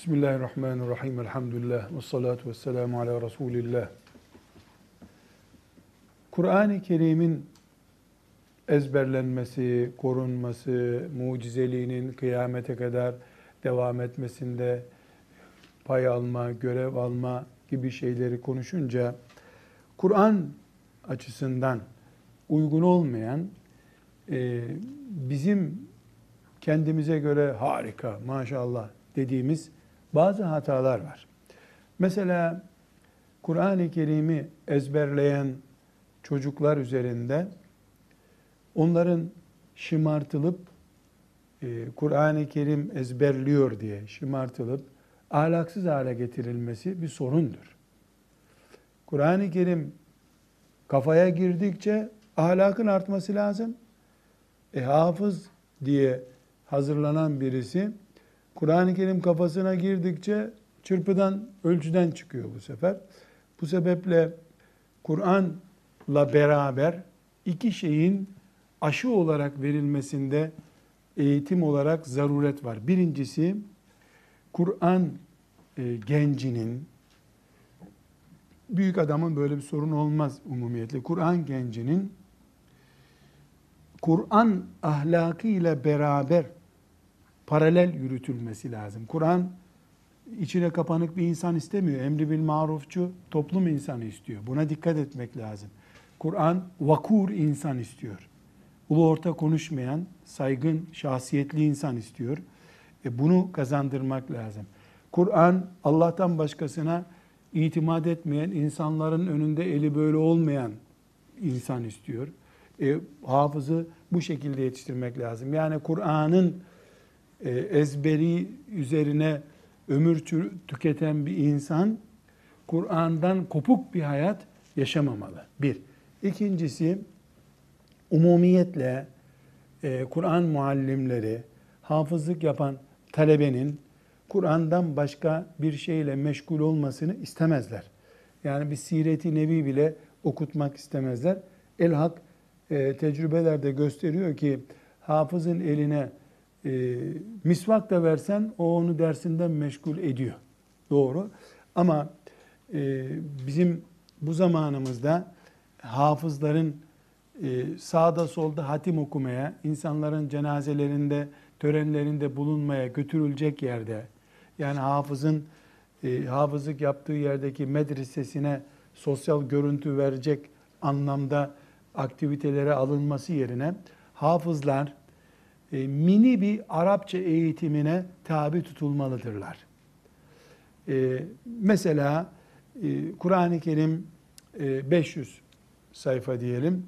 Bismillahirrahmanirrahim. Elhamdülillah. Ve salatu ve selamu ala Resulillah. Kur'an-ı Kerim'in ezberlenmesi, korunması, mucizeliğinin kıyamete kadar devam etmesinde pay alma, görev alma gibi şeyleri konuşunca Kur'an açısından uygun olmayan e, bizim kendimize göre harika, maşallah dediğimiz bazı hatalar var. Mesela Kur'an-ı Kerim'i ezberleyen çocuklar üzerinde onların şımartılıp e, Kur'an-ı Kerim ezberliyor diye şımartılıp ahlaksız hale getirilmesi bir sorundur. Kur'an-ı Kerim kafaya girdikçe ahlakın artması lazım. E, hafız diye hazırlanan birisi Kur'an-ı Kerim kafasına girdikçe çırpıdan, ölçüden çıkıyor bu sefer. Bu sebeple Kur'an'la beraber iki şeyin aşı olarak verilmesinde eğitim olarak zaruret var. Birincisi Kur'an e, gencinin büyük adamın böyle bir sorun olmaz umumiyetle. Kur'an gencinin Kur'an ahlakı ile beraber paralel yürütülmesi lazım. Kur'an içine kapanık bir insan istemiyor. Emri bil marufçu toplum insanı istiyor. Buna dikkat etmek lazım. Kur'an vakur insan istiyor. Ulu orta konuşmayan, saygın, şahsiyetli insan istiyor. E bunu kazandırmak lazım. Kur'an Allah'tan başkasına itimat etmeyen, insanların önünde eli böyle olmayan insan istiyor. E, hafızı bu şekilde yetiştirmek lazım. Yani Kur'an'ın ezberi üzerine ömür tüketen bir insan Kur'an'dan kopuk bir hayat yaşamamalı. Bir. İkincisi umumiyetle e, Kur'an muallimleri, hafızlık yapan talebenin Kur'an'dan başka bir şeyle meşgul olmasını istemezler. Yani bir sireti nebi bile okutmak istemezler. Elhak e, tecrübeler de gösteriyor ki hafızın eline e, misvak da versen o onu dersinden meşgul ediyor. Doğru. Ama e, bizim bu zamanımızda hafızların e, sağda solda hatim okumaya, insanların cenazelerinde, törenlerinde bulunmaya götürülecek yerde, yani hafızın e, hafızlık yaptığı yerdeki medresesine sosyal görüntü verecek anlamda aktivitelere alınması yerine hafızlar e, mini bir Arapça eğitimine tabi tutulmalıdırlar. E, mesela e, Kur'an-ı Kerim 500 sayfa diyelim.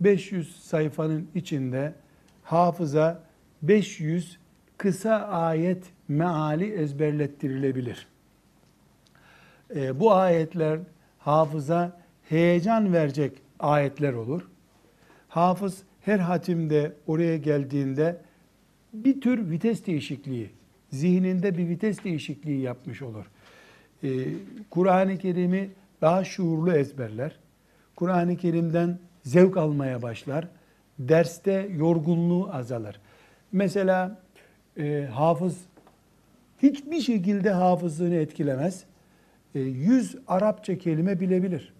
500 sayfanın içinde hafıza 500 kısa ayet meali ezberlettirilebilir. Bu ayetler hafıza heyecan verecek ayetler olur. Hafız her hatimde oraya geldiğinde bir tür vites değişikliği, zihninde bir vites değişikliği yapmış olur. Ee, Kur'an-ı Kerim'i daha şuurlu ezberler. Kur'an-ı Kerim'den zevk almaya başlar. Derste yorgunluğu azalır. Mesela e, hafız hiçbir şekilde hafızlığını etkilemez. E, yüz Arapça kelime bilebilir.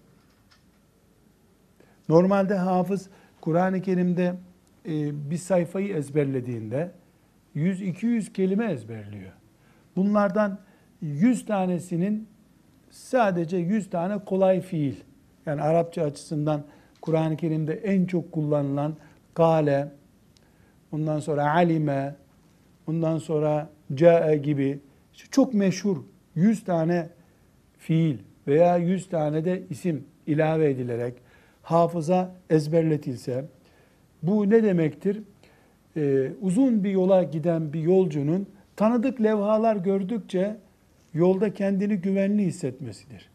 Normalde hafız Kur'an-ı Kerim'de e, bir sayfayı ezberlediğinde 100-200 kelime ezberliyor. Bunlardan 100 tanesinin sadece 100 tane kolay fiil. Yani Arapça açısından Kur'an-ı Kerim'de en çok kullanılan kale, ondan sonra alime, ondan sonra cae gibi çok meşhur 100 tane fiil veya 100 tane de isim ilave edilerek hafıza ezberletilse bu ne demektir? Ee, uzun bir yola giden bir yolcunun tanıdık levhalar gördükçe yolda kendini güvenli hissetmesidir.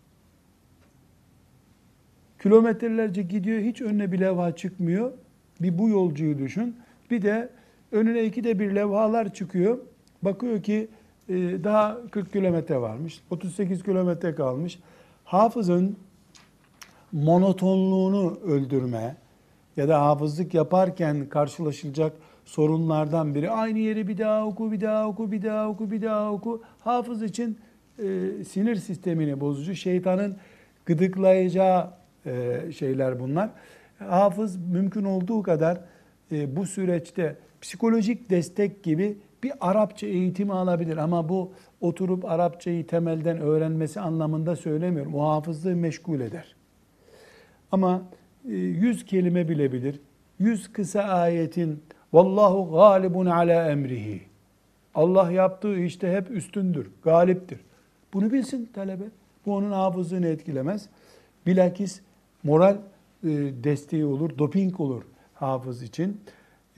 Kilometrelerce gidiyor, hiç önüne bir levha çıkmıyor. Bir bu yolcuyu düşün. Bir de önüne iki de bir levhalar çıkıyor. Bakıyor ki e, daha 40 kilometre varmış, 38 kilometre kalmış. Hafızın monotonluğunu öldürme ya da hafızlık yaparken karşılaşılacak sorunlardan biri. Aynı yeri bir daha oku, bir daha oku, bir daha oku, bir daha oku. Hafız için e, sinir sistemini bozucu, şeytanın gıdıklayacağı e, şeyler bunlar. Hafız mümkün olduğu kadar e, bu süreçte psikolojik destek gibi bir Arapça eğitimi alabilir ama bu oturup Arapçayı temelden öğrenmesi anlamında söylemiyorum. O hafızlığı meşgul eder. Ama e, yüz kelime bilebilir. Yüz kısa ayetin Vallahu galibun ala emrihi. Allah yaptığı işte hep üstündür, galiptir. Bunu bilsin talebe. Bu onun hafızlığını etkilemez. Bilakis moral e, desteği olur, doping olur hafız için.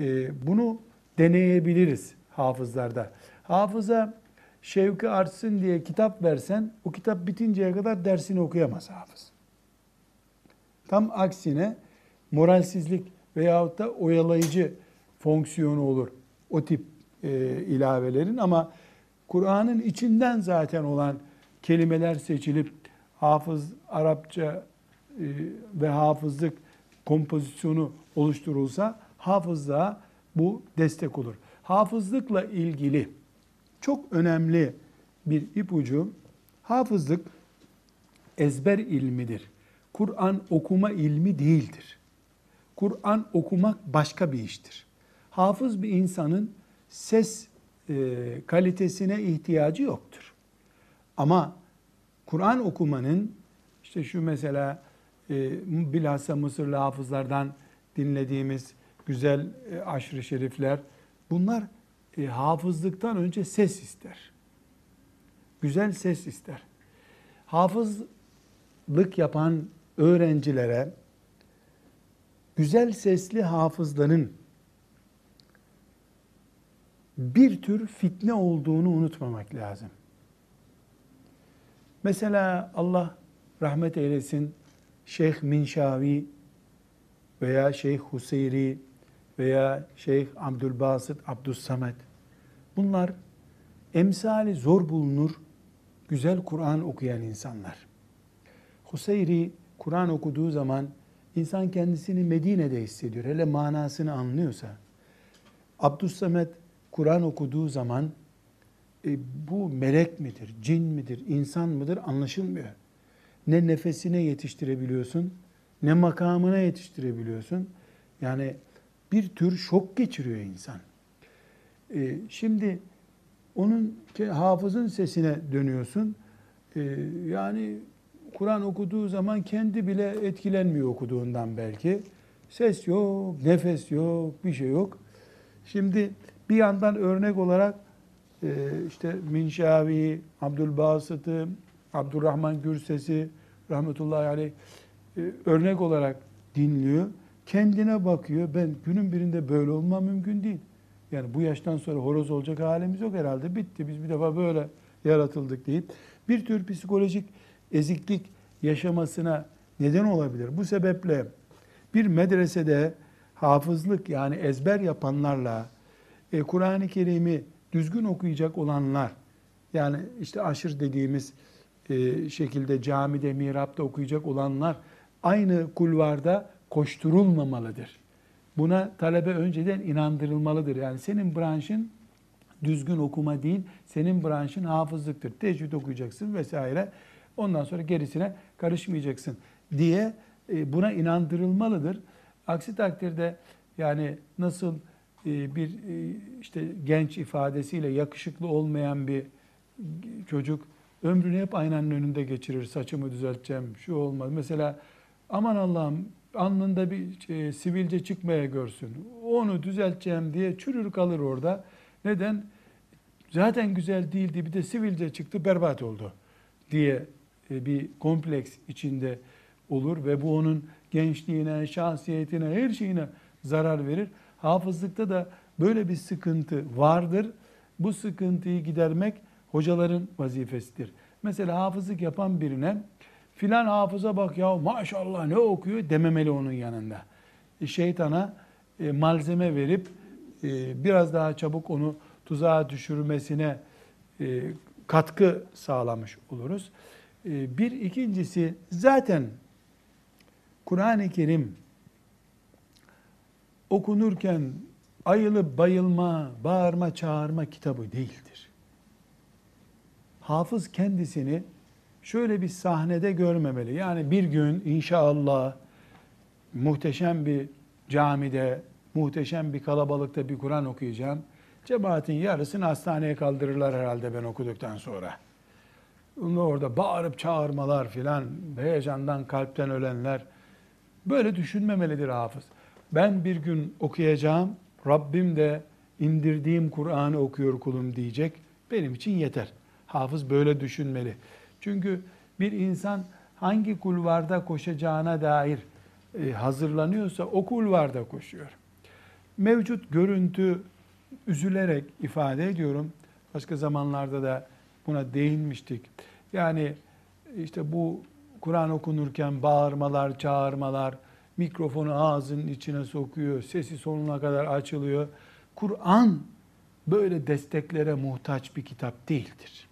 E, bunu deneyebiliriz hafızlarda. Hafıza şevki artsın diye kitap versen, o kitap bitinceye kadar dersini okuyamaz hafız. Tam aksine moralsizlik veyahut da oyalayıcı fonksiyonu olur o tip e, ilavelerin ama Kur'an'ın içinden zaten olan kelimeler seçilip hafız Arapça e, ve hafızlık kompozisyonu oluşturulsa hafızlığa bu destek olur. Hafızlıkla ilgili çok önemli bir ipucu hafızlık ezber ilmidir. Kur'an okuma ilmi değildir. Kur'an okumak başka bir iştir. Hafız bir insanın ses e, kalitesine ihtiyacı yoktur. Ama Kur'an okumanın işte şu mesela e, bilhassa Mısırlı hafızlardan dinlediğimiz güzel e, aşırı şerifler bunlar e, hafızlıktan önce ses ister. Güzel ses ister. Hafızlık yapan öğrencilere güzel sesli hafızların bir tür fitne olduğunu unutmamak lazım. Mesela Allah rahmet eylesin Şeyh Minşavi veya Şeyh Huseyri veya Şeyh Abdülbasit Abdüssamet bunlar emsali zor bulunur güzel Kur'an okuyan insanlar. Huseyri Kur'an okuduğu zaman insan kendisini Medine'de hissediyor. Hele manasını anlıyorsa. Abdüssamet Kur'an okuduğu zaman e, bu melek midir, cin midir, insan mıdır anlaşılmıyor. Ne nefesine yetiştirebiliyorsun, ne makamına yetiştirebiliyorsun. Yani bir tür şok geçiriyor insan. E, şimdi onun hafızın sesine dönüyorsun. E, yani Kur'an okuduğu zaman kendi bile etkilenmiyor okuduğundan belki. Ses yok, nefes yok, bir şey yok. Şimdi bir yandan örnek olarak e, işte Minşavi, Abdülbasıt'ı, Abdurrahman Gürses'i rahmetullahi aleyh e, örnek olarak dinliyor. Kendine bakıyor. Ben günün birinde böyle olmam mümkün değil. Yani bu yaştan sonra horoz olacak halimiz yok herhalde. Bitti. Biz bir defa böyle yaratıldık deyip bir tür psikolojik eziklik yaşamasına neden olabilir. Bu sebeple bir medresede hafızlık yani ezber yapanlarla e, Kur'an-ı Kerim'i düzgün okuyacak olanlar yani işte aşır dediğimiz e, şekilde camide, mihrapta okuyacak olanlar aynı kulvarda koşturulmamalıdır. Buna talebe önceden inandırılmalıdır. Yani senin branşın düzgün okuma değil, senin branşın hafızlıktır. Tecvid okuyacaksın vesaire. Ondan sonra gerisine karışmayacaksın diye e, buna inandırılmalıdır. Aksi takdirde yani nasıl e, bir e, işte genç ifadesiyle yakışıklı olmayan bir çocuk ömrünü hep aynanın önünde geçirir. Saçımı düzelteceğim, şu olmaz. Mesela aman Allah'ım alnında bir sivilce çıkmaya görsün. Onu düzelteceğim diye çürür kalır orada. Neden? Zaten güzel değildi bir de sivilce çıktı berbat oldu diye bir kompleks içinde olur ve bu onun gençliğine, şahsiyetine, her şeyine zarar verir. Hafızlıkta da böyle bir sıkıntı vardır. Bu sıkıntıyı gidermek hocaların vazifesidir. Mesela hafızlık yapan birine filan hafıza bak ya maşallah ne okuyor dememeli onun yanında. E, şeytana e, malzeme verip e, biraz daha çabuk onu tuzağa düşürmesine e, katkı sağlamış oluruz. E, bir ikincisi zaten Kur'an-ı Kerim okunurken ayılıp bayılma, bağırma, çağırma kitabı değildir. Hafız kendisini şöyle bir sahnede görmemeli. Yani bir gün inşallah muhteşem bir camide, muhteşem bir kalabalıkta bir Kur'an okuyacağım. Cemaatin yarısını hastaneye kaldırırlar herhalde ben okuduktan sonra. Orada bağırıp çağırmalar filan, heyecandan kalpten ölenler. Böyle düşünmemelidir hafız. Ben bir gün okuyacağım, Rabbim de indirdiğim Kur'an'ı okuyor kulum diyecek. Benim için yeter. Hafız böyle düşünmeli. Çünkü bir insan hangi kulvarda koşacağına dair e, hazırlanıyorsa o kulvarda koşuyor. Mevcut görüntü üzülerek ifade ediyorum. Başka zamanlarda da buna değinmiştik. Yani işte bu Kur'an okunurken bağırmalar, çağırmalar, mikrofonu ağzının içine sokuyor, sesi sonuna kadar açılıyor. Kur'an böyle desteklere muhtaç bir kitap değildir.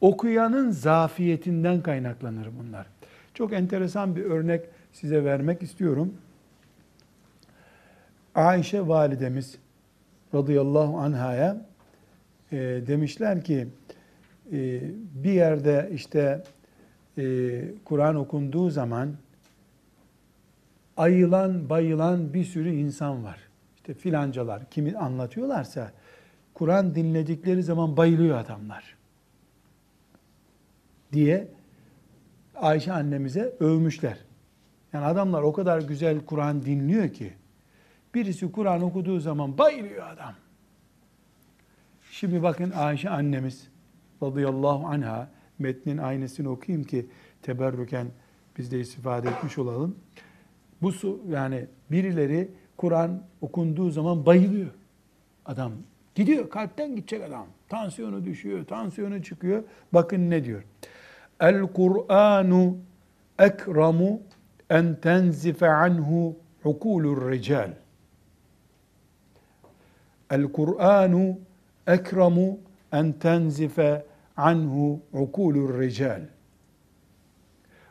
Okuyanın zafiyetinden kaynaklanır bunlar. Çok enteresan bir örnek size vermek istiyorum. Ayşe validemiz radıyallahu anhaya e, demişler ki bir yerde işte e, Kur'an okunduğu zaman ayılan bayılan bir sürü insan var. İşte filancalar kimi anlatıyorlarsa Kur'an dinledikleri zaman bayılıyor adamlar diye Ayşe annemize övmüşler. Yani adamlar o kadar güzel Kur'an dinliyor ki birisi Kur'an okuduğu zaman bayılıyor adam. Şimdi bakın Ayşe annemiz radıyallahu anha metnin aynısını okuyayım ki teberrüken biz de istifade etmiş olalım. Bu su yani birileri Kur'an okunduğu zaman bayılıyor. Adam gidiyor kalpten gidecek adam. Tansiyonu düşüyor, tansiyonu çıkıyor. Bakın ne diyor. El Kur'anu ekramu en tenzife anhu ukulur rical. El Kur'anu ekramu en tenzife anhu ukulur rical.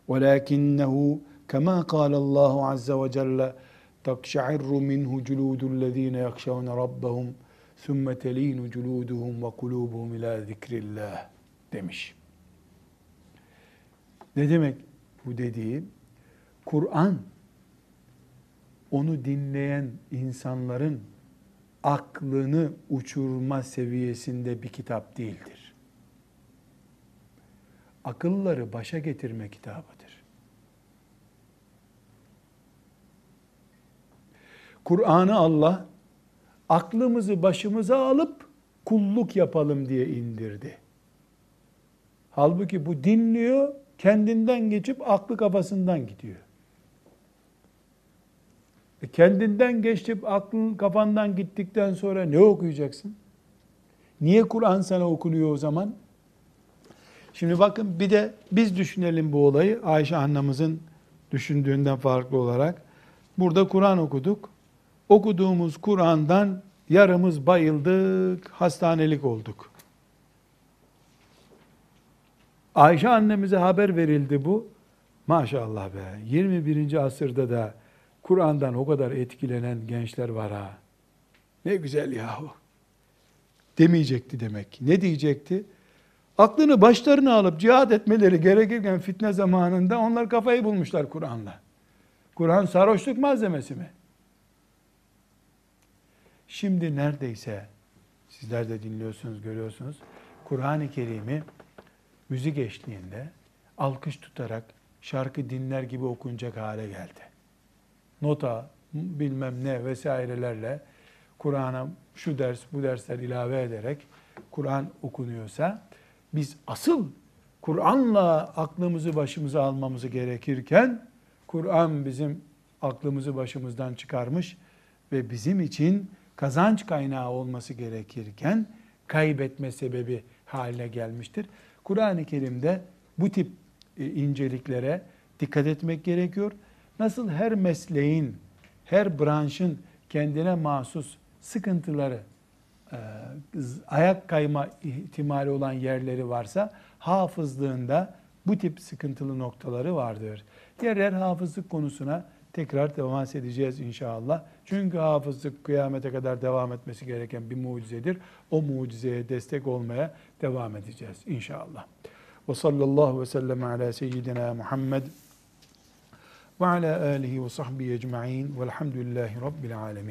ولكنه كما قال الله عز وجل تقشعر منه جلود الذين يخشون ربهم ثم تلين جلودهم وقلوبهم إلى ذكر الله demiş. Ne demek bu dediği? Kur'an onu dinleyen insanların aklını uçurma seviyesinde bir kitap değildir. Akılları başa getirme kitabıdır. Kur'an'ı Allah aklımızı başımıza alıp kulluk yapalım diye indirdi. Halbuki bu dinliyor, kendinden geçip aklı kafasından gidiyor. E kendinden geçip aklın kafandan gittikten sonra ne okuyacaksın? Niye Kur'an sana okunuyor o zaman? Şimdi bakın bir de biz düşünelim bu olayı Ayşe annemizin düşündüğünden farklı olarak. Burada Kur'an okuduk. Okuduğumuz Kur'an'dan yarımız bayıldık, hastanelik olduk. Ayşe annemize haber verildi bu. Maşallah be 21. asırda da Kur'an'dan o kadar etkilenen gençler var ha. Ne güzel yahu. Demeyecekti demek ki. Ne diyecekti? Aklını başlarına alıp cihad etmeleri gerekirken fitne zamanında onlar kafayı bulmuşlar Kur'an'la. Kur'an sarhoşluk malzemesi mi? Şimdi neredeyse sizler de dinliyorsunuz, görüyorsunuz. Kur'an-ı Kerim'i müzik eşliğinde alkış tutarak şarkı dinler gibi okunacak hale geldi. Nota, bilmem ne vesairelerle Kur'an'a şu ders, bu dersler ilave ederek Kur'an okunuyorsa biz asıl Kur'an'la aklımızı başımıza almamızı gerekirken Kur'an bizim aklımızı başımızdan çıkarmış ve bizim için kazanç kaynağı olması gerekirken kaybetme sebebi haline gelmiştir. Kur'an-ı Kerim'de bu tip e, inceliklere dikkat etmek gerekiyor. Nasıl her mesleğin, her branşın kendine mahsus sıkıntıları, ayak kayma ihtimali olan yerleri varsa hafızlığında bu tip sıkıntılı noktaları vardır. Yer hafızlık konusuna tekrar devam edeceğiz inşallah. Çünkü hafızlık kıyamete kadar devam etmesi gereken bir mucizedir. O mucizeye destek olmaya devam edeceğiz inşallah. Ve sallallahu ve sellem ala seyyidina Muhammed ve ala alihi ve sahbihi ecma'in velhamdülillahi rabbil alemin.